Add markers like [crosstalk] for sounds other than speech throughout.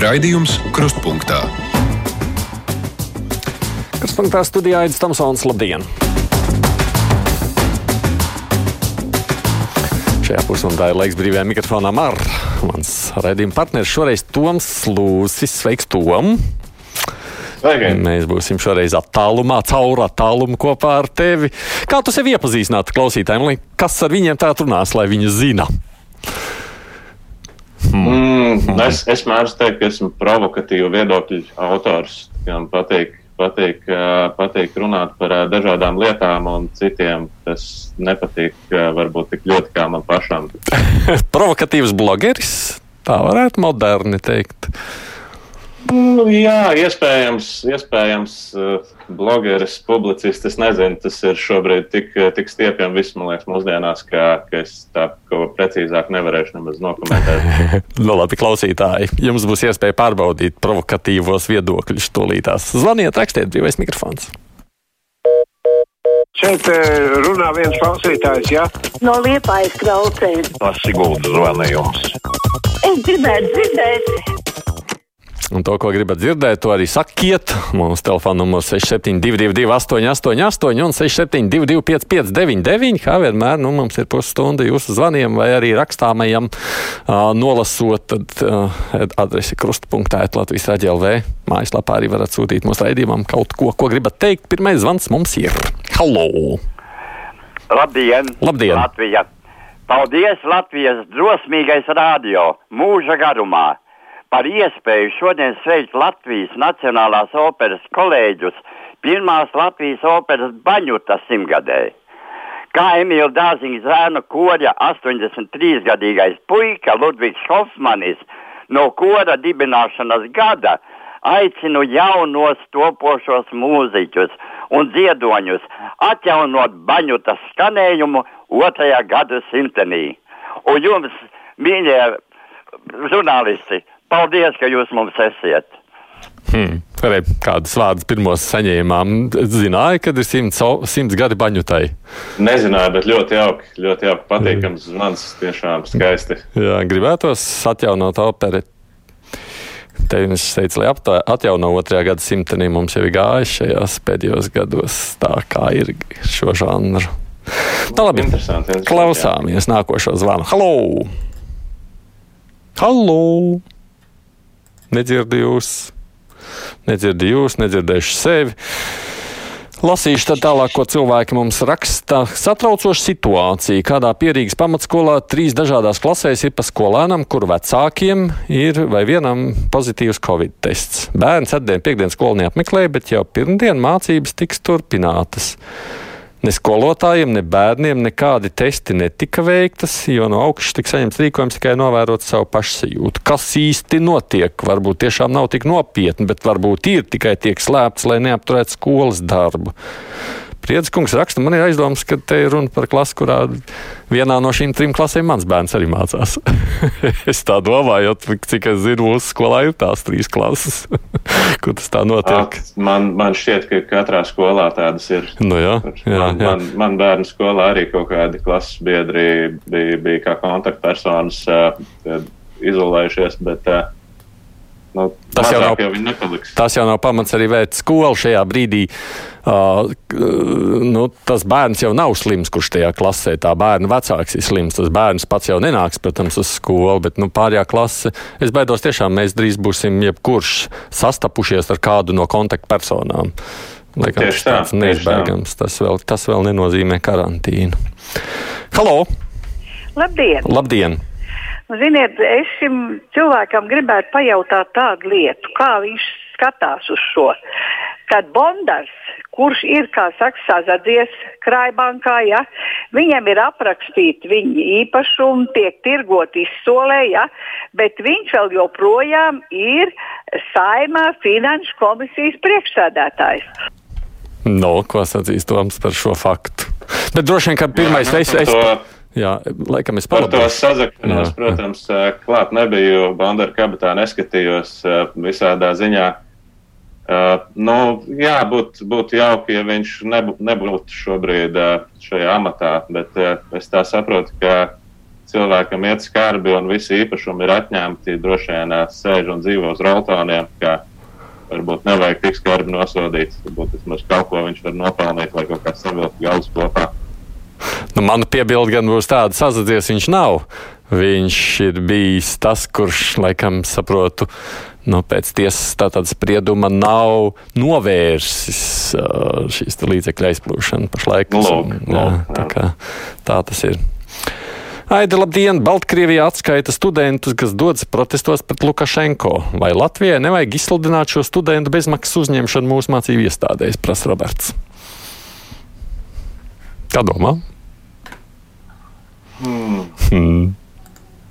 Raidījums Krustpunktā. Krustpunktā studijā Aits Tomsons. Labdien! Šajā pusstundā ir laiks brīvajam mikrofonam ar mans raidījuma partneris šoreiz Toms Lūsis. Sveiks, Tom! Sveiki. Mēs būsim šoreiz attālumā, caur attālumu kopā ar tevi. Kā tu sevi iepazīstinātu klausītājiem, lai kas ar viņiem tā runās, lai viņi zina? Mm, es, es mēdzu teikt, ka esmu provokatīvu viedokļu autors, kam patīk, patīk, patīk runāt par dažādām lietām, un citiem. Tas nepatīk varbūt tik ļoti kā man pašam. [laughs] Provokatīvs blogeris, tā varētu moderni teikt. Nu, jā, iespējams, iespējams uh, blogeris, publicists. Es nezinu, tas ir šobrīd tik, tik stiepjami viss, man liekas, mūsdienās, ka, ka es tā ko precīzāk nevarēšu nemaz nokomentēt. [laughs] Nu, labi, klausītāji, jums būs iespēja pārbaudīt provokatīvos viedokļus tūlītās. Zvaniet, rakstiet, brīvais mikrofons. Šeit eh, runā viens klausītājs, ja? No liepājas klausēm. Tas Sigūda zvanījums. Es gribētu dzirdēt, Un to, ko gribat dzirdēt, to arī sakiet. Mūsu telefona numurs 6722, 888, un 672, 559, kā vienmēr, nu, mums ir pusstunda jūsu zvaniem vai arī rakstāmajam, uh, nolasot, tad uh, adresi krustpunktā, Latvijas raidījumā, mājaslapā arī varat sūtīt mūsu raidījumam kaut ko, ko gribat teikt. Pirmais zvans mums ir. Halo! Labdien! Labdien. Latvija! Paldies Latvijas drosmīgais radio mūža garumā par iespēju šodien sveikt Latvijas Nacionālās operas kolēģus pirmās Latvijas operas baņuta simtgadē. Kā Emīļa Dārziņa zēna koģa 83-gadīgais puika Ludvigs Hofmanis no kora dibināšanas gada aicinu jaunos topošos mūziķus un dziedoņus atjaunot baņuta skanējumu otrajā gada simtenī. Un jums, mīļie žurnālisti, paldies, ka jūs mums esat! Hmm. Arī kādas vārdas pirmos saņēmām. Zināja, kad ir simts, simts gadi baņutai. Nezināju, bet ļoti jauki, ļoti jauki, patīkams zvans, tiešām skaisti. Jā, gribētos atjaunot operi. Te viņš teica, lai atjauno otrajā gada simtenī mums jau ir gājis šajos pēdējos gados tā, kā ir šo žanru. Tā labi. Interesanti, interesanti, Klausāmies nākošo zvanu. Halo! Halo! Nedzirdu jūs, nedzirdu jūs, nedzirdēšu sevi. Lasīšu tālāk, ko cilvēki mums raksta. Satraucoša situācija, kādā pierīgas pamatskolā trīs dažādās klasēs ir pa skolēnam, kur vecākiem ir vai vienam pozitīvs covid tests. Bērns atdien piekdienas skolu neapmeklēja, bet jau pirmdien mācības tiks turpinātas. Ne skolotājiem, ne bērniem nekādi testi netika veiktas, jo no augšas tika saņemts rīkojums tikai novērot savu pašsajūtu. Kas īsti notiek? Varbūt tiešām nav tik nopietni, bet varbūt ir tikai tiek slēpts, lai neapturētu skolas darbu. Priedzkungs raksta, man ir aizdoms, ka te ir runa par klasi, kurā vienā no šīm trim klasēm mans bērns arī mācās. [laughs] es tā domāju, jo, cik es zinu, mūsu skolā ir tās trīs klases, [laughs] kur tas tā notiek. Ah, Man, man šķiet, ka katrā skolā tādas ir. Nu, jā, jā, man, jā. man, man bērnu skolā arī kaut kādi klases biedri bija, bija kā kontaktpersonas uh, izolējušies, bet uh, nu, Tas jau nav- jau. Tas jau nav pamats arī vērt skolu šajā brīdī. Uh, nu, tas bērns jau nav slims, kurš tajā klasē. Tā bērna vecāks ir slims. Tas bērns pats jau nenāks, protams, uz skolu, bet nu, pārējā klase. Es baidos, tiešām mēs drīz būsim jebkurš sastapušies ar kādu no kontaktpersonām. Laikam, Tieši tas tā, tāds neizbēgams. Tas vēl, tas vēl nenozīmē karantīnu. Halo! labdien! Labdien! Ziniet, es šim cilvēkam gribētu pajautāt tādu lietu, kā viņš skatās uz šo. Kad Bondars, kurš ir, kā saka, sazadzies krājbankā, ja, viņam ir aprakstīti viņa īpašumi, tiek tirgot izsolē, ja, bet viņš vēl joprojām ir saimā finanšu komisijas priekšsēdētājs. No, ko sacīs Toms par šo faktu? Bet droši vien, ka pirmais es, es, to- jā, laikam es Par to sazakšanos, protams, klāt nebiju. Bandara kabatā neskatījos visādā ziņā. Uh, nu, jā, būtu būt jauki, ja viņš nebū, nebūtu šobrīd uh, šajā amatā, bet uh, es tā saprotu, ka cilvēkam iet skarbi un visi īpašumi ir atņemti, droši vien ā, sēž un dzīvo uz roltoniem, ka varbūt nevajag tik skarbi nosodīt. Varbūt vismaz kaut ko viņš var nopelnīt, lai kaut kā savilkt galus kopā. Nu, mana piebilde gan būs tāda, sazadzies viņš nav. Viņš ir bijis tas, kurš, laikam, saprotu, nu, pēc tiesas tātad sprieduma nav novērsis uh, šīs līdzekļu aizplūšanu pašlaik. Nu, lūk, jā, tā, kā, tā tas ir. Aida, labdien! Baltkrievijā atskaita studentus, kas dodas protestos pret Lukašenko. Vai Latvijai nevajag izsludināt šo studentu bezmaksas uzņemšanu mūsu mācību iestādēs, prasa Roberts. Kā domā? Hmm. Hmm.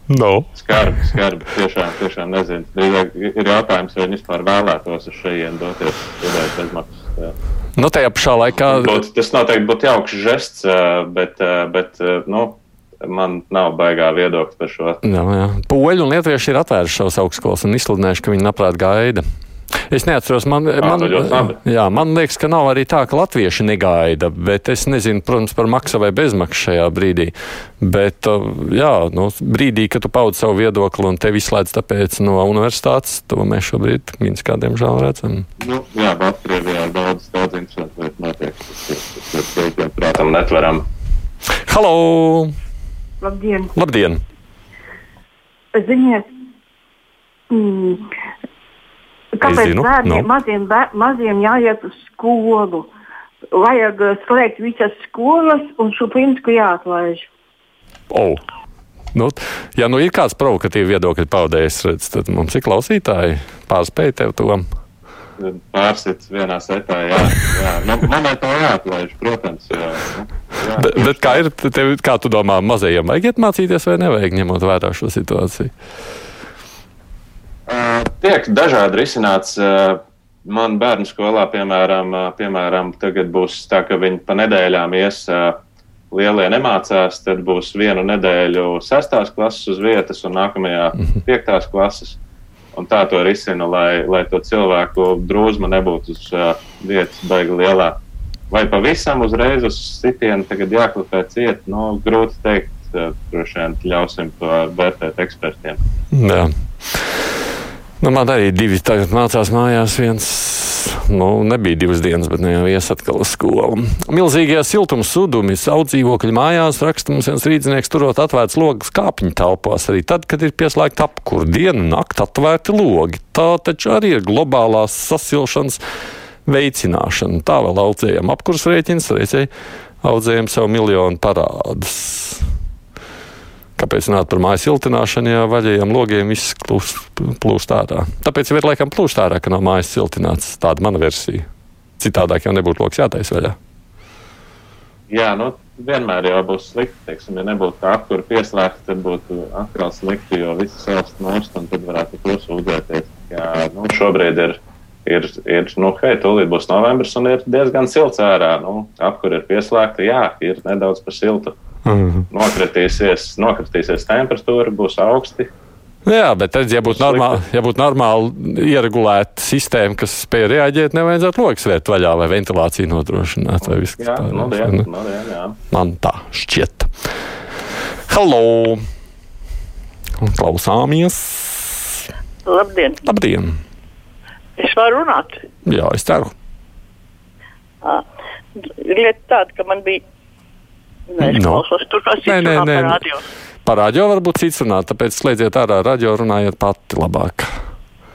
No. Skarbi, skarbi. Tiešām, tiešām nezinu. Drīzāk ir jautājums, vai viņi vispār vēlētos uz šejienes doties studēt bezmaksas. jā. Nu, tajā pašā laikā. Būt, tas noteikti būtu jauks žests, bet, bet nu, man nav baigā viedokļa par šo. Jā, jā. Poļi un lietuvieši ir atvēruši savus augstskolas un izsludinājuši, ka viņi labprāt gaida. Es neatceros, man, man, jā, man liekas, ka nav arī tā, ka latvieši negaida, bet es nezinu, protams, par maksu vai bezmaksu šajā brīdī. Bet, uh, jā, nu, brīdī, kad tu paudi savu viedokli un tevi izslēdz tāpēc no universitātes, to mēs šobrīd Minskā, diemžēl, redzam. Nu, jā, Baltkrievijā daudz, daudz interesantu lietu notiek. Tas ir, protams, netveram. Halo! Labdien! Labdien! Ziniet, mm, kāpēc bērniem, nu. maziem, bēr, maziem jāiet uz skolu? Vajag uh, slēgt visas skolas un šo principu jāatlaiž. Oh. Nu, ja nu ir kāds provokatīvs viedokļu paudējs, redz, tad mums ir klausītāji pārspēj tev to. Pārsits vienā setā, jā. jā. Nu, momentā jāatlaiž, protams. Jā, nu, jā. Bet, bet kā ir, tev, kā tu domā, mazajiem vajag iet mācīties vai nevajag, ņemot vērā šo situāciju? Tiek dažādi risināts. Uh, man bērnu skolā, piemēram, uh, piemēram, tagad būs tā, ka viņi pa nedēļām ies uh, lielie nemācās, tad būs vienu nedēļu sestās klases uz vietas un nākamajā piektās klases. Un tā to risina, lai, lai to cilvēku drūzma nebūtu uz vietas baigi lielā. Vai pavisam uzreiz uz sitienu tagad jāklipē ciet, nu, grūti teikt. Droši vien ļausim to vērtēt ekspertiem. Jā. Nu, man arī divi tagad mācās mājās. Viens nu, nebija divas dienas, bet ne jau ies atkal uz skolu. Milzīgajā siltuma sudumī saudzīvokļu mājās raksta mums viens rīznieks, turot atvērts logus kāpņu telpās, arī tad, kad ir pieslēgta apkur dienu nakti atvērti logi. Tā taču arī ir globālās sasilšanas veicināšana. Tā vēl audzējam apkurs rēķins, reizē audzējam savu miljonu parādus. Kāpēc runāt par mājas siltināšanu, ja vaļējiem logiem viss plūst, ārā? Tāpēc jau ir laikam plūst ārā, ka nav mājas siltināts. Tāda mana versija. Citādāk jau nebūtu loks jātais vaļā. Jā, nu, vienmēr jau būs slikti. Teiksim, ja nebūtu tā apkūra pieslēgta, tad būtu atkal slikti, jo viss salst nost, un tad varētu to sūdzēties. Jā, nu, šobrīd ir, ir, ir nu, hei, tūlīt būs novembris, un ir diezgan silts ārā. Nu, apkūra ir pieslēgta, jā, ir nedaudz par siltu. Mhm. Nokritīsies, nokritīsies temperatūra, būs augsti. Nu Jā, bet tad, ja būtu normāli, ja būtu normāli ieregulēta sistēma, kas spēj reaģēt, nevajadzētu lokus vērt vaļā vai ventilāciju nodrošināt. Vai viss, kas Jā, tā nu, dien, Nu, nu, dien, jā. Man tā šķiet. Halo! Klausāmies! Labdien! Labdien! Es varu runāt. Jā, es ceru. Ah, Lieta tāda, ka man bija. Nē, es No. klausos, tur nē. par radio. Par radio varbūt cits runāt, tāpēc slēdziet ārā radio, runājiet pati labāk.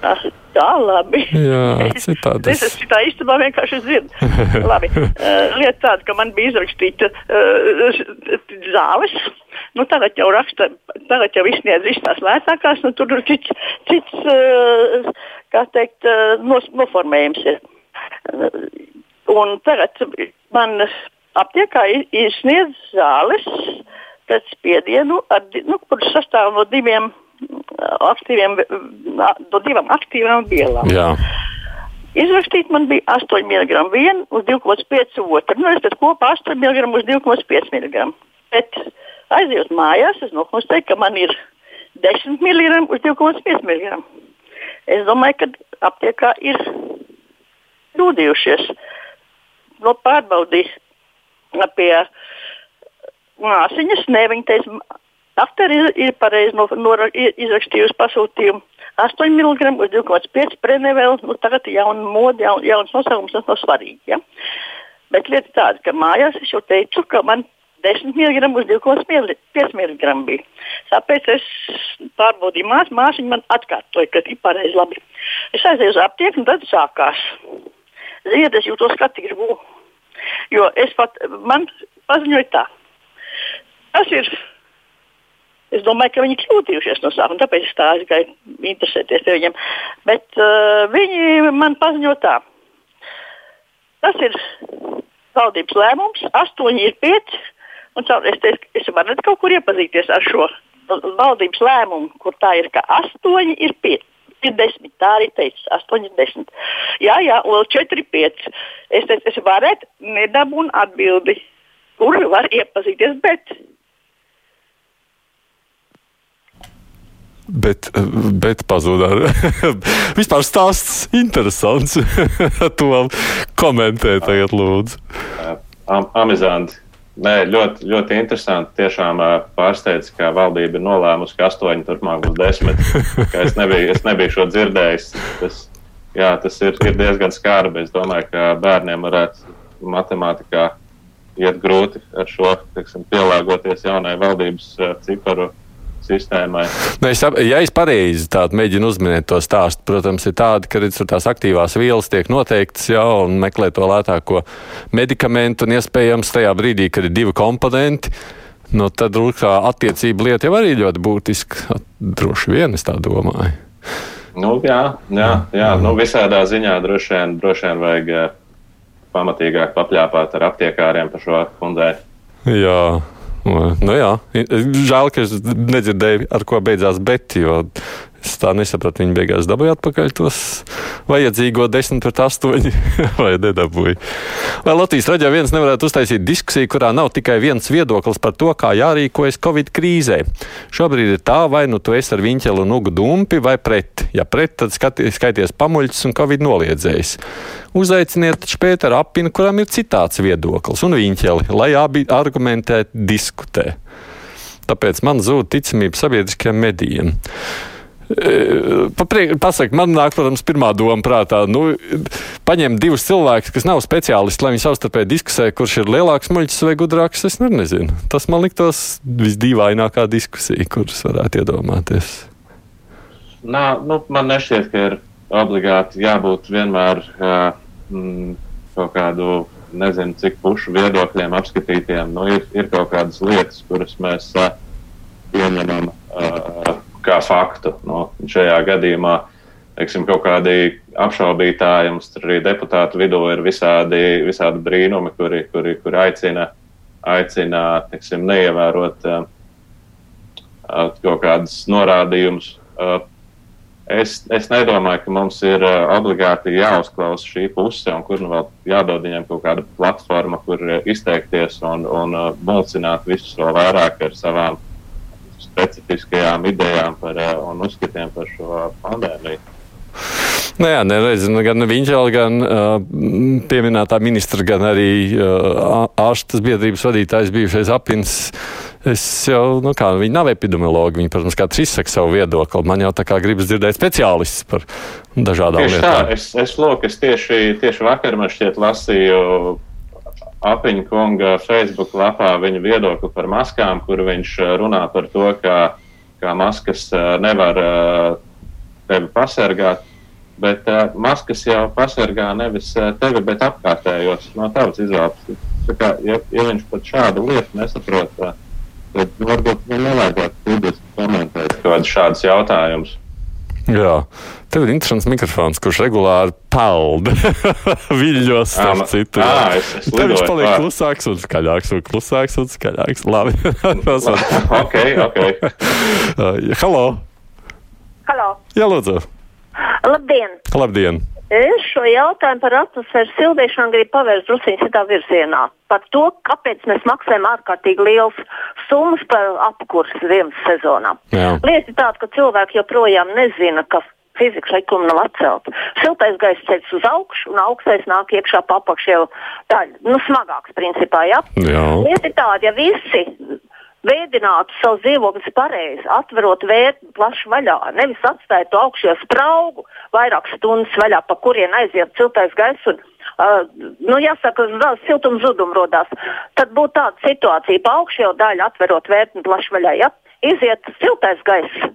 Tas ir tā labi. Jā, [laughs] citādi. Es esmu tā istabā vienkārši dzirdu. [laughs] Labi. Uh, lieta tāda, ka man bija izrakstīta uh, zāles. Nu, tagad jau raksta, tagad jau izsniedz visas tās lētākās, nu tur ir cits, cits uh, kā teikt, uh, nos, noformējums ir. Uh, un tagad man aptiekā izsniedz zāles pēc spiedienu, ar, nu, kuras sastāv no diviem uh, aktīviem, no divām aktīvām vielām. Jā, Izrakstīt man bija 8 mg viena uz 2,5 otru. Nu, es tad kopā 8 mg uz 2,5 mg. Bet aizjūt mājās, es nokonstatēju, ka man ir 10 mg uz 2,5 mg. Es domāju, ka aptiekā ir kļūdījušies. No pārbaudīs pie māsiņas, ne viņa teica, Daktari ir, ir pareizi no, no, izrakstījusi pasūtījumu. 8 mg uz 2,5 prenevēl, nu tagad ir jauna mode, jaun, jauns nosaukums, tas nav svarīgi. Ja? Bet lieta tāda, ka mājās es jau teicu, ka man 10 mg uz 2,5 mg bija. Tāpēc es pārbaudīju māsu, māsiņa man atkārtoja, ka ir pareizi labi. Es aizēju uz aptieku un tad sākās. Ziniet, es jūtos kā tirgū. Jo es pat, man paziņoja tā. Tas ir Es domāju, ka viņi kļūdījušies no sākuma, tāpēc es tā aizgāju interesēties par viņiem. Bet uh, viņi man paziņo tā. Tas ir valdības lēmums, astoņi ir pieci. Un caur, es teicu, es varu kaut kur iepazīties ar šo valdības lēmumu, kur tā ir, ka astoņi ir pieci. Ir desmit, tā arī teica, astoņi ir desmit. Jā, jā, vēl četri, pieci. Es teicu, es varētu nedabūnu atbildi, kur var iepazīties, bet Bet, bet pazuda. [laughs] Vispār stāsts interesants. [laughs] to komentē tagad, lūdzu. Am amizanti. Nē, ļoti, ļoti interesanti. Tiešām pārsteidz, ka valdība ir nolēmusi, ka astoņi turpmāk būs desmit. Es nebiju, es nebiju šo dzirdējis. Tas, jā, tas ir, ir diezgan skarbi. Es domāju, ka bērniem varētu matemātikā iet grūti ar šo teiksim, pielāgoties jaunai valdības ciparu sistēmai. Nu, es, ja es pareizi mēģinu uzminēt to stāstu, protams, ir tāda, ka redz, tās aktīvās vielas tiek noteiktas jau un meklē to lētāko medikamentu, un iespējams tajā brīdī, kad ir divi komponenti. Nu, tad rūkā attiecība lieta jau arī ļoti būtiska. Droši vien es tā domāju. Nu, jā, jā, jā. Nu, visādā ziņā droši vien, droši vien vajag eh, pamatīgāk papļāpāt ar aptiekāriem par šo kundzei. Jā, Nu, jā, žēl, ka es nedzirdēju, ar ko beidzās bet, jo es tā nesapratu. Viņi beigās dabūja atpakaļ tos vajadzīgo 10 pret 8 [laughs] vai nedabūja. Vai Latvijas raidījā viens nevarētu uztaisīt diskusiju, kurā nav tikai viens viedoklis par to, kā jārīkojas Covid krīzē. Šobrīd ir tā, vai nu tu esi ar viņķeli un ugu dumpi vai pret. Ja pret, tad skati, skaities pamuļķis un Covid noliedzējs. Uzaiciniet Pēteru Apinu, kuram ir citāds viedoklis, un viņķeli, lai abi argumentēti diskutē. Tāpēc man zūd ticamība sabiedriskajiem medijiem. Pasaka, man nāk, protams, pirmā doma prātā. Nu, paņemt divus cilvēkus, kas nav speciālisti, lai viņi savstarpēji diskusē, kurš ir lielāks muļķis vai gudrāks. Es nezinu. Tas man liktos visdīvainākā diskusija, kuras varētu iedomāties. Nā, nu, man nešķiet, ka ir obligāti jābūt vienmēr mm, kaut kādu, nezinu, cik pušu viedokļiem apskatītiem. Nu, ir, ir kaut kādas lietas, kuras mēs uh, pieņemam uh, kā faktu. Nu, šajā gadījumā teiksim, kaut kādi apšaubītāji, mums arī deputātu vidū ir visādi, visādi brīnumi, kuri, kuri, kuri aicina, aicina teiksim, neievērot uh, kaut kādus norādījumus. Uh, Es, es nedomāju, ka mums ir uh, obligāti jāuzklausa šī puse, un kur nu vēl jādod viņiem kaut kāda platforma, kur uh, izteikties un, un uh, mulcināt visus vēl vairāk ar savām specifiskajām idejām par, uh, un uzskatiem par šo pandēmiju. Nu jā, nereiz, gan viņš, gan uh, pieminētā ministra, gan arī uh, ārstas biedrības vadītājs bijušais apins Es jau, nu kā, viņi nav epidemiologi, viņi, protams, katrs izsaka savu viedokli. Man jau tā kā gribas dzirdēt speciālistus par dažādām tieši lietām. Tā, es, es, lūk, es tieši, tieši vakar man šķiet lasīju apiņu kunga Facebook lapā viņa viedokli par maskām, kur viņš runā par to, ka, ka maskas nevar tevi pasargāt. Bet uh, maskas jau pasargā nevis tevi, bet apkārtējos no tavas izvēles. Ja, ja viņš pat šādu lietu nesaprot, uh, tad varbūt man nevajadzētu komentēt kaut kādus šādus jautājumus. Jā, tev ir interesants mikrofons, kurš regulāri peld [laughs] viļņos, starp citu. Jā, es, es Tev viņš paliek klusāks un skaļāks un klusāks un skaļāks. Labi. [laughs] [laughs] ok, ok. Halo! Halo. Jā, lūdzu. Labdien! Labdien! Es šo jautājumu par atmosfēras sildīšanu gribu pavērst drusku citā virzienā. Par to, kāpēc mēs maksājam ārkārtīgi liels summas par apkursu ziemas sezonā. Jā. Lieta ir tāda, ka cilvēki joprojām nezina, ka fizikas likuma nav atcelta. Siltais gaiss ceļš uz augšu, un augstais nāk iekšā papakš jau tā, nu, smagāks principā. Ja? Jā. Lieta ir tāda, ja visi veidinātu savu dzīvokli pareizi, atverot vērtību plaši vaļā, nevis atstāt to augšējā spraugu vairākas stundas vaļā, pa kurien aiziet ciltais gaiss. Un, Uh, nu, jāsaka, vēl siltums zudums rodās. Tad būtu tāda situācija, pa augšējo daļu atverot vērtību plaši vaļā, ja iziet siltais gaiss.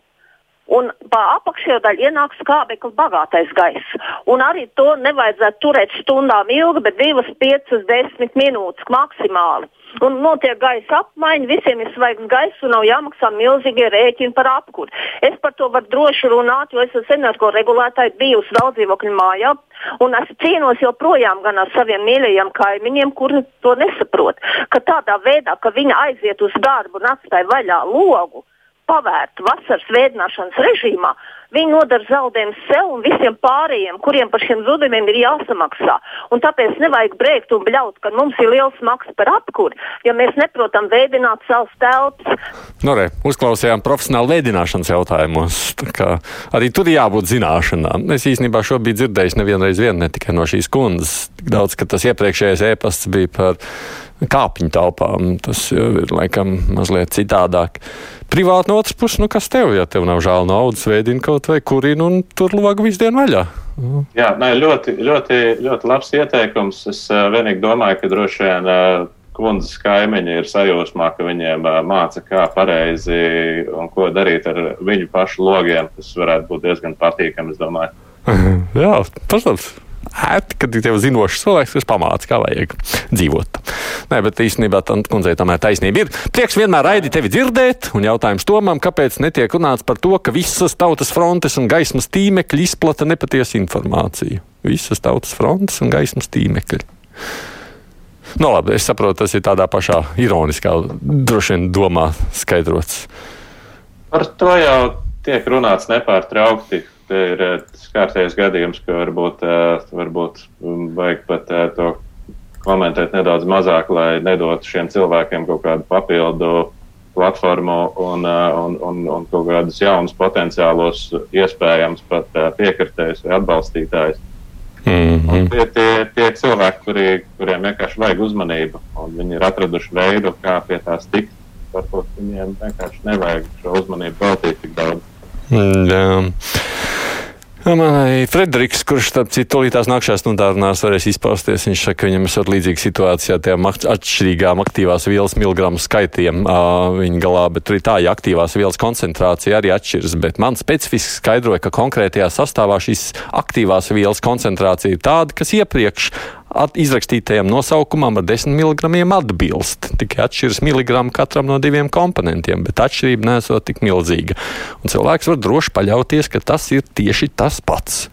Un pa apakšējo daļu ienāks skābekļa bagātais gaiss. Un arī to nevajadzētu turēt stundām ilgi, bet 2, 5, 10 minūtes maksimāli un notiek gaisa apmaiņa, visiem ir svaigs gaiss un nav jāmaksā milzīgie rēķini par apkuri. Es par to varu droši runāt, jo es esmu energoregulētāji bijusi daudz dzīvokļu mājā. Un es cīnos joprojām gan ar saviem mīļajiem kaimiņiem, kuri to nesaprot. Ka tādā veidā, ka viņi aiziet uz darbu un atstāja vaļā logu, pavērtu vasaras vēdināšanas režīmā, viņi nodara zaudējumus sev un visiem pārējiem, kuriem par šiem zudumiem ir jāsamaksā. Un tāpēc nevajag brēkt un bļaut, ka mums ir liels maksa par apkuri, ja mēs neprotam veidināt savus telpas. Nu, re, uzklausījām profesionāli veidināšanas jautājumos. Arī tur jābūt zināšanām. Es īstenībā šo biju dzirdējis nevienreiz vien, ne tikai no šīs kundzes. Tik daudz, ka tas iepriekšējais ēpasts bija par kāpņu telpām. Tas jau ir laikam mazliet citādāk. Privāti no otras puses, nu kas tev, ja tev nav žēl naudas, veidini kaut vai kurinu un tur logu visu dienu vaļā. Jā, nē, ļoti, ļoti, ļoti labs ieteikums. Es uh, vienīgi domāju, ka droši vien uh, kundzes kaimiņi ir sajūsmā, ka viņiem uh, māca, kā pareizi un ko darīt ar viņu pašu logiem. Tas varētu būt diezgan patīkami, es domāju. [laughs] Jā, protams ērti, kad jau zinošs cilvēks, kas pamāca, kā vajag dzīvot. Nē, bet īstenībā tam kundzei tomēr taisnība ir. Prieks vienmēr raidi tevi dzirdēt, un jautājums Tomam, kāpēc netiek runāts par to, ka visas tautas frontes un gaismas tīmekļi izplata nepatiesu informāciju. Visas tautas frontes un gaismas tīmekļi. Nu, labi, es saprotu, tas ir tādā pašā ironiskā, droši vien domā skaidrots. Par to jau tiek runāts nepārtraukti te ir eh, kārtējs gadījums, ka varbūt, eh, varbūt mm, vajag pat eh, to komentēt nedaudz mazāk, lai nedotu šiem cilvēkiem kaut kādu papildu platformu un, un, un, un kaut kādus jaunus potenciālos, iespējams pat piekritējus vai atbalstītājus. Mm -hmm. Tie tie, tie cilvēki, kuri, kuriem vienkārši vajag uzmanību, un viņi ir atraduši veidu, kā pie tās tikt. Varbūt viņiem vienkārši nevajag šo uzmanību veltīt tik daudz. Mm, jā. Manai Frederiks, kurš, starp citu, tūlītās nākšās stundā runās, varēs izpausties. Viņš saka, ka viņam esot līdzīga situācijā tajām atšķirīgām aktīvās vielas miligramu skaitiem uh, viņa galā, bet tur ir tā, ja aktīvās vielas koncentrācija arī atšķiras, bet man specifiski skaidroja, ka konkrētajā sastāvā šīs aktīvās vielas koncentrācija ir tāda, kas iepriekš izrakstītajam nosaukumam ar 10 mg atbilst. Tikai atšķiras miligramu katram no diviem komponentiem, bet atšķirība nesot tik milzīga. Un cilvēks var droši paļauties, ka tas ir tieši tas pats.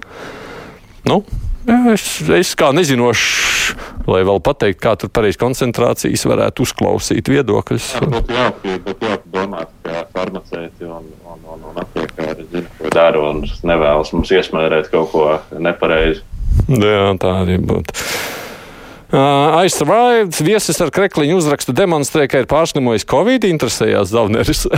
Nu, Es, es kā nezinošs, lai vēl pateikt, kā tur pareizi koncentrācijas varētu uzklausīt viedokļus. Jā, būtu jauki, būtu jauki domāt, ka farmaceiti un, un, un, un aptiekāri zina, ko dara un nevēlas mums iesmērēt kaut ko nepareizi. Jā, tā arī būtu. Uh, survived. Viesis ar krekliņu uzrakstu demonstrē, ka ir pārslimojis Covid. Interesējās Zavneris. [laughs]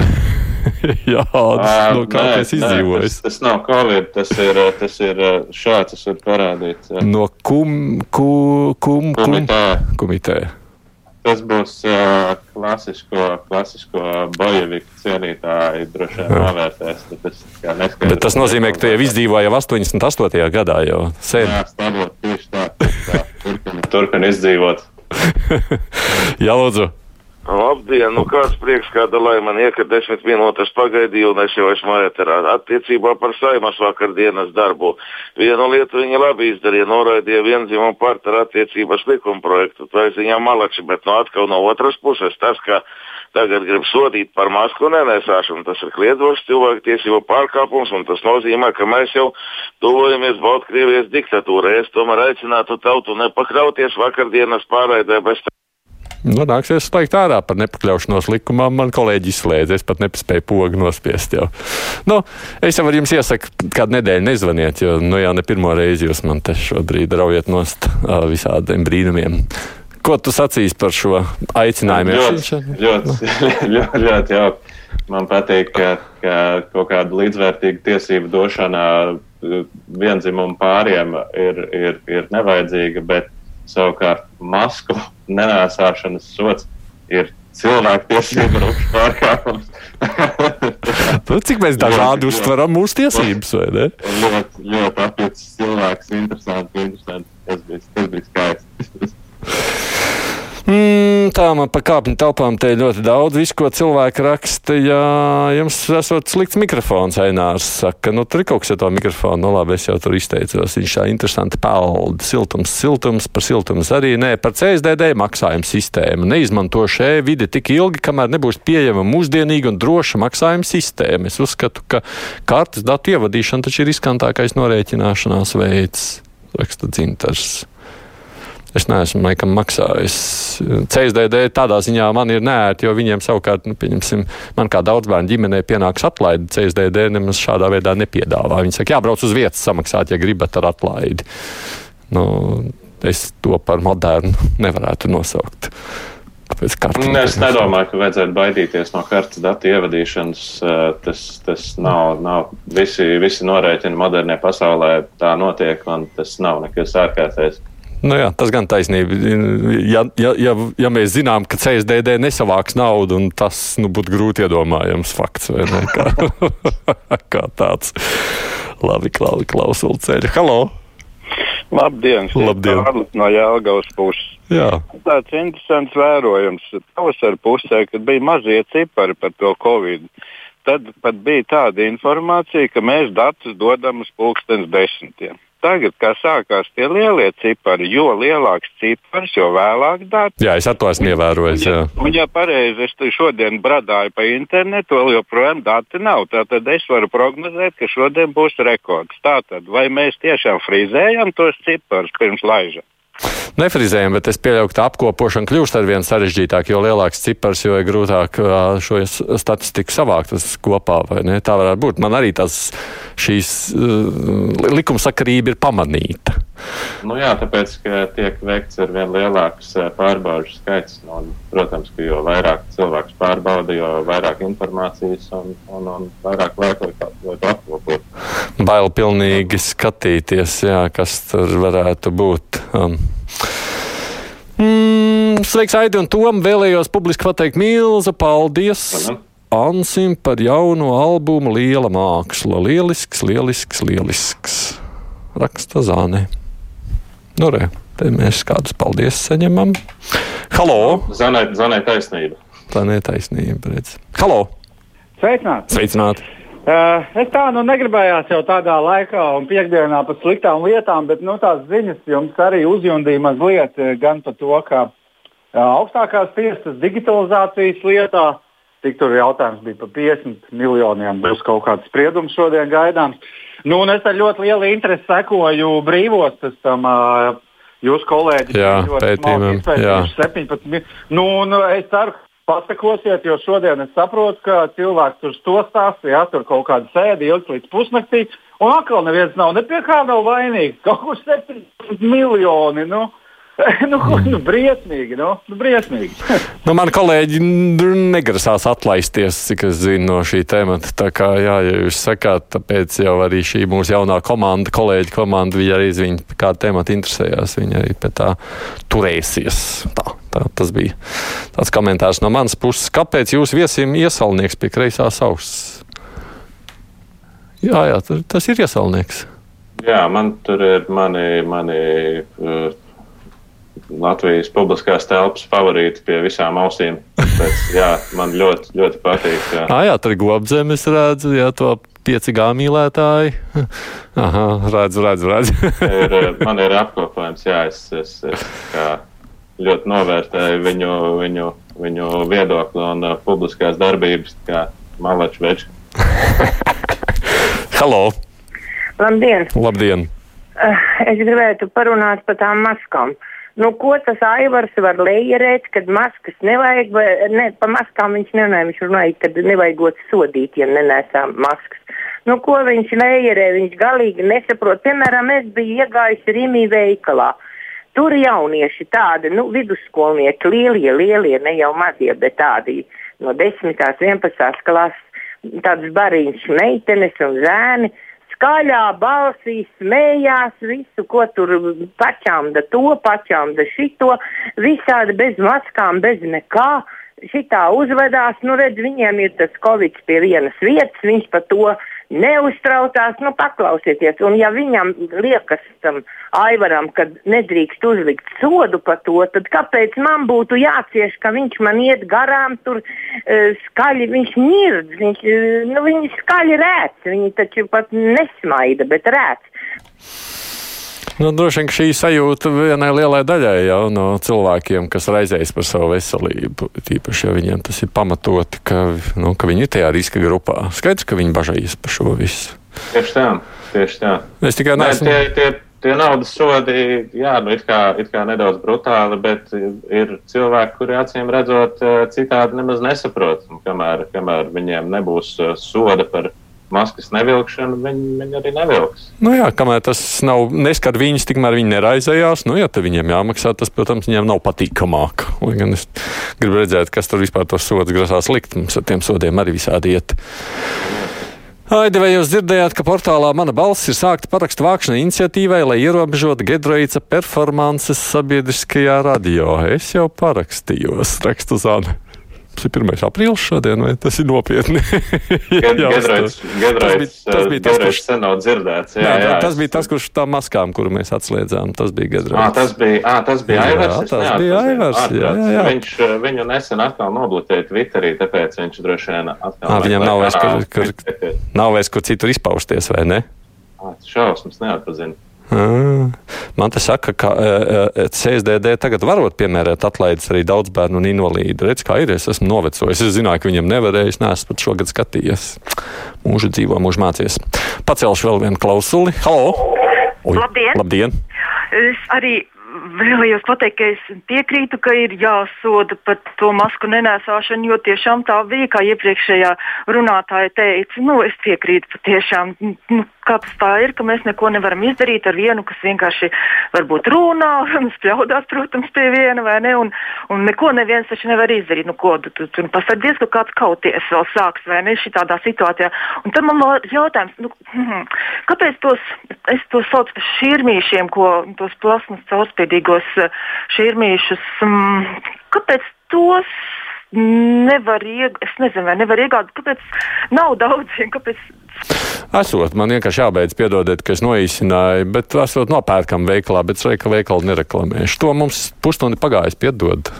Jā, tas no kā tas izdzīvojas. Tas, tas nav Covid, tas ir, tas ir šāds, tas ir parādīts. Jā. No kum, ku, kum, kum, kumitē. kumitē. Tas būs uh, klasisko, klasisko bojeviku cienītāji droši vien novērtēs. Tas, Bet tas nozīmē, ka tu jau izdzīvoji jau 88. gadā jau sen. Jā, stāvot tieši tā. tā turpin, turpin izdzīvot. [laughs] Jā, lūdzu. Labdien, nu kāds prieks, kāda lai man ieka desmit minūtes pagaidīju, un es jau esmu ēterā. Attiecībā par saimas vakardienas darbu. Vienu lietu viņi labi izdarīja, noraidīja vienzīmumu partneru attiecības likuma projektu. Tā ir ziņā malakši, bet no atkal no otras puses tas, ka tagad grib sodīt par masku nenesāšanu, tas ir kliedzošs cilvēktiesību pārkāpums, un tas nozīmē, ka mēs jau tuvojamies Baltkrievijas diktatūrai. Es tomēr aicinātu tautu nepakļauties vakardienas pārraidē bez tā. Nu, nāksies slēgt ārā par nepakļaušanos likumam. Man kolēģi izslēdz, es pat nespēju pogu nospiest. Jau. Nu, es jau varu jums iesaku, kādu nedēļu nezvaniet, jo nu, jau ne pirmo reizi jūs man te šobrīd raujat nost visādiem brīnumiem. Ko tu sacīsi par šo aicinājumu? Ļoti, [laughs] ļoti, ļoti, ļoti jauki. Man patīk, ka, ka kaut kāda līdzvērtīga tiesību došana vienzimumu pāriem ir, ir, ir nevajadzīga, bet savukārt masku nenēsāšanas sots ir cilvēktiesību [laughs] pārkāpums. nu, cik mēs dažādi uztveram mūsu tiesības, vai ne? ļoti, ļoti apjucis cilvēks, interesanti, interesanti. Tas bija, tas bija skaisti. [laughs] Mm, tā man pa kāpņu telpām te ir ļoti daudz, visu, ko cilvēki raksta. Jā, jums esot slikts mikrofons, Ainārs saka, nu tur ir kaut kas ar to mikrofonu, nu labi, es jau tur izteicos, viņš tā interesanti pelda. Siltums, siltums, par siltums arī nē, par CSDD maksājumu sistēmu. Neizmanto šē vidi tik ilgi, kamēr nebūs pieejama mūsdienīga un droša maksājuma sistēma. Es uzskatu, ka kartes datu ievadīšana taču ir riskantākais norēķināšanās veids, raksta dzintars. Es neesmu laikam maksājis. CSDD tādā ziņā man ir nērti, jo viņiem savukārt, nu, pieņemsim, man kā daudz bērnu ģimenē pienāks atlaidi. CSDD nemaz šādā veidā nepiedāvā. Viņi saka, jābrauc uz vietas samaksāt, ja gribat ar atlaidi. Nu, es to par modernu [laughs] nevarētu nosaukt. Ne, es nedomāju, ka vajadzētu baidīties no kartes datu ievadīšanas. Tas, tas nav, nav visi, visi norēķini modernē pasaulē tā notiek, un tas nav nekas ārkārtējs. Nu jā, tas gan taisnība. Ja, ja, ja, ja mēs zinām, ka CSDD nesavāks naudu, un tas nu, būtu grūti iedomājams fakts, ne? Kā, [laughs] kā tāds. Labi, Klaudi, klausuli ceļu. Halo! Labdien! Labdien. No Jālgavas puses. Jā. Tāds interesants vērojums pavasara pusē, kad bija mazie cipari par to Covid. Tad pat bija tāda informācija, ka mēs datus dodam uz pulkstenes desmitiem. Tagad, kā sākās tie lielie cipari, jo lielāks cipars, jo vēlāk dati. Jā, es to esmu ievērojis. Jā. Un, ja pareizi es šodien bradāju pa internetu, vēl joprojām dati nav. Tātad es varu prognozēt, ka šodien būs rekords. Tātad, vai mēs tiešām frizējam tos ciparus pirms laižam? Nefrizējam, bet es pieļauju, ka apkopošana kļūst ar vien sarežģītāk, jo lielāks cipars, jo ir grūtāk šo statistiku savākt kopā. Tā varētu būt. Man arī tas šīs uh, likumsakarība ir pamanīta. Nu jā, tāpēc, ka tiek veikts ar vien lielāks pārbaudas skaits. Nu, un, protams, ka jo vairāk cilvēks pārbauda, jo vairāk informācijas un, un, un vairāk laika liek apkopot. Bail pilnīgi skatīties, jā, kas tur varētu būt. Um. Mm, sveiks, Aidi un Tom! Vēlējos publiski pateikt milzu paldies! Aha. Ansim par jaunu albumu Liela māksla. Lielisks, lielisks, lielisks. Raksta Zāne. Nu, re, te mēs kādus paldies saņemam. Halo! Zanē, zanē taisnība. Tā netaisnība, redz. Halo! Sveicināti! Sveicināti! Uh, es tā nu negribējās jau tādā laikā un piekdienā par sliktām lietām, bet nu, tās ziņas jums arī uzjundīja mazliet gan par to, ka uh, augstākās tiesas digitalizācijas lietā Tik tur jautājums bija par 50 miljoniem. Būs kaut kāds spriedums šodien gaidāms. Nu, es ar ļoti lielu interesi sekoju brīvos tam. Uh, Jūsu kolēģis jā, pētījumam, jā. 17. Nu, nu, es ceru, ka pasakosiet, jo šodien es saprotu, ka cilvēks tur to stāsta, ja tur kaut kāda sēde ilgs līdz pusnaktī, un atkal neviens nav ne pie kā nav vainīgs. Kaut kur 17 miljoni. Nu. [laughs] nu, nu, briesmīgi, nu, nu briesmīgi. [laughs] nu, mani kolēģi negrasās atlaisties, cik es zinu, no šī temata. Tā kā, jā, ja jūs sakāt, tāpēc jau arī šī mūsu jaunā komanda, kolēģi komanda, viņi arī zina, kāda temata interesējās, viņi arī pie tā turēsies. Tā, tā, tas bija tāds komentārs no manas puses. Kāpēc jūs viesim iesalnieks pie kreisās auss? Jā, jā, tas ir iesalnieks. Jā, man tur ir mani, mani uh, Latvijas publiskās telpas favorīti pie visām ausīm. Tāpēc, jā, man ļoti, ļoti patīk. Jā, ah, jā tur ir gobzemes, redzu, jā, to pieci gā mīlētāji. [laughs] Aha, redzu, redzu, redzu. [laughs] ir, [laughs] man ir apkopojums, jā, es, es, es kā, ļoti novērtēju viņu, viņu, viņu viedokli un uh, publiskās darbības, kā malaču veču. Halo! Labdien! Labdien! Uh, es gribētu parunāt par tām maskām. Uh, Nu, ko tas aivars var lejerēt, kad maskas nevajag, vai ne, pa maskām viņš nenāja, viņš runāja, kad nevajagot sodīt, ja nenesām maskas. Nu, ko viņš lejerē, viņš galīgi nesaprot. Piemēram, es biju iegājusi Rīmī veikalā. Tur jaunieši tādi, nu, vidusskolnieki, lielie, lielie, ne jau mazie, bet tādi no 10. un 11. klases, tādas bariņš meitenes un zēni skaļā balsī smējās visu, ko tur pačām da to, pačām da šito, visādi bez maskām, bez nekā. šitā uzvedās, nu redz, viņiem ir tas covid pie vienas vietas, viņš par to neuztraucās, nu paklausieties. Un ja viņam liekas tam Aivaram, ka nedrīkst uzlikt sodu par to, tad kāpēc man būtu jācieš, ka viņš man iet garām tur uh, skaļi, viņš mirdz, viņš, uh, nu, viņi skaļi rēc, viņi taču pat nesmaida, bet rēc. Nu, droši vien šī sajūta vienai lielai daļai jau no cilvēkiem, kas raizējas par savu veselību. Tīpaši, ja viņiem tas ir pamatoti, ka, nu, ka viņi ir tajā riska grupā. Skaidrs, ka viņi bažējas par šo visu. Tieši tā, tieši tā. Es tikai neesmu. Nē, tie, tie, tie naudas sodi, jā, nu, it kā, it kā nedaudz brutāli, bet ir cilvēki, kuri acīm redzot citādi nemaz nesaprot. Kamēr, kamēr viņiem nebūs soda par maskas nevilkšanu, viņi, viņi arī nevilks. Nu jā, kamēr tas nav neskar viņus, tikmēr viņi neraizējās. Nu, ja viņiem jāmaksā, tas, protams, viņiem nav patīkamāk. Lai gan es gribu redzēt, kas tur vispār tos sodus grasās likt. Mums ar tiem sodiem arī visādi iet. Aidi, vai jūs dzirdējāt, ka portālā Mana balss ir sākta parakstu vākšana iniciatīvai, lai ierobežotu Gedroica performances sabiedriskajā radio? Es jau parakstījos, rakstu Zana. Tas ir 1. aprīlis šodien, vai tas ir nopietni? [laughs] Gedraits, Gedraits, tas bija tas, kurš sen nav dzirdēts. Jā, Jā, jā, tas es- bija tas, kurš tā maskām, kuru mēs atslēdzām. Tas bija Ā, Gedraits. tas bija, ā, tas bija Jā, Aivars. tas neatpazinu. bija Aivars, jā, jā, jā. Viņš eh, viņu nesen atkal nobloķēja Twitterī, tāpēc viņš droši vien atkal. Ā, viņam nav vairs, kur, kur, kur... [laughs] nav vairs, kur citur izpausties, vai ne? Šausmas neatpazinu. Man te saka, ka CSDD tagad varot piemērēt atlaides arī daudz bērnu un invalīdu. Redz, kā ir, es esmu novecojis. Es zināju, ka viņam nevarēja, es neesmu pat šogad skatījies. Mūžu dzīvo, mūžu mācies. Pacelšu vēl vienu klausuli. Halo! Oi, Labdien! Labdien! Es arī vēlējos pateikt, ka es piekrītu, ka ir jāsoda par to masku nenēsāšanu, jo tiešām tā bija, kā iepriekšējā runātāja teica. Nu, es piekrītu patiešām. Nu, kā tas tā ir, ka mēs neko nevaram izdarīt ar vienu, kas vienkārši varbūt runā, [laughs] spļaudās, protams, pie viena vai ne, un, un neko neviens taču nevar izdarīt. Nu, ko tu, tu, tu pasardzies, ka kāds kauties vēl sāks vai ne šitādā situācijā. Un tad man jautājums, nu, hmm, kāpēc tos, es tos saucu par šķirmīšiem, ko tos plasmas caurspīdīgos eh, šķirmīšus, mm, kāpēc tos nevar iegūt, es nezinu, vai nevar iegādāt, kāpēc nav daudziem, kāpēc Esot, man vienkārši jābeidz, piedodiet, ka es noīsināju, bet esot nopērkam veikalā, bet es ka veikalu nereklamēšu. To mums pusstundi pagājis, piedod.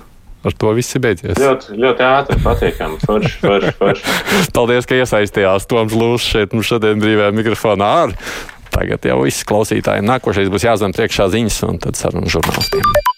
Ar to viss ir beidzies. Ļoti, ļoti ātri, patīkami. Forši, forši, forši. [laughs] Paldies, ka iesaistījās Toms Lūsis šeit mums šodien brīvajā mikrofonā. Ar. Tagad jau viss klausītājiem nākošais būs jāzem priekšā ziņas un tad sarunu žurnālistiem.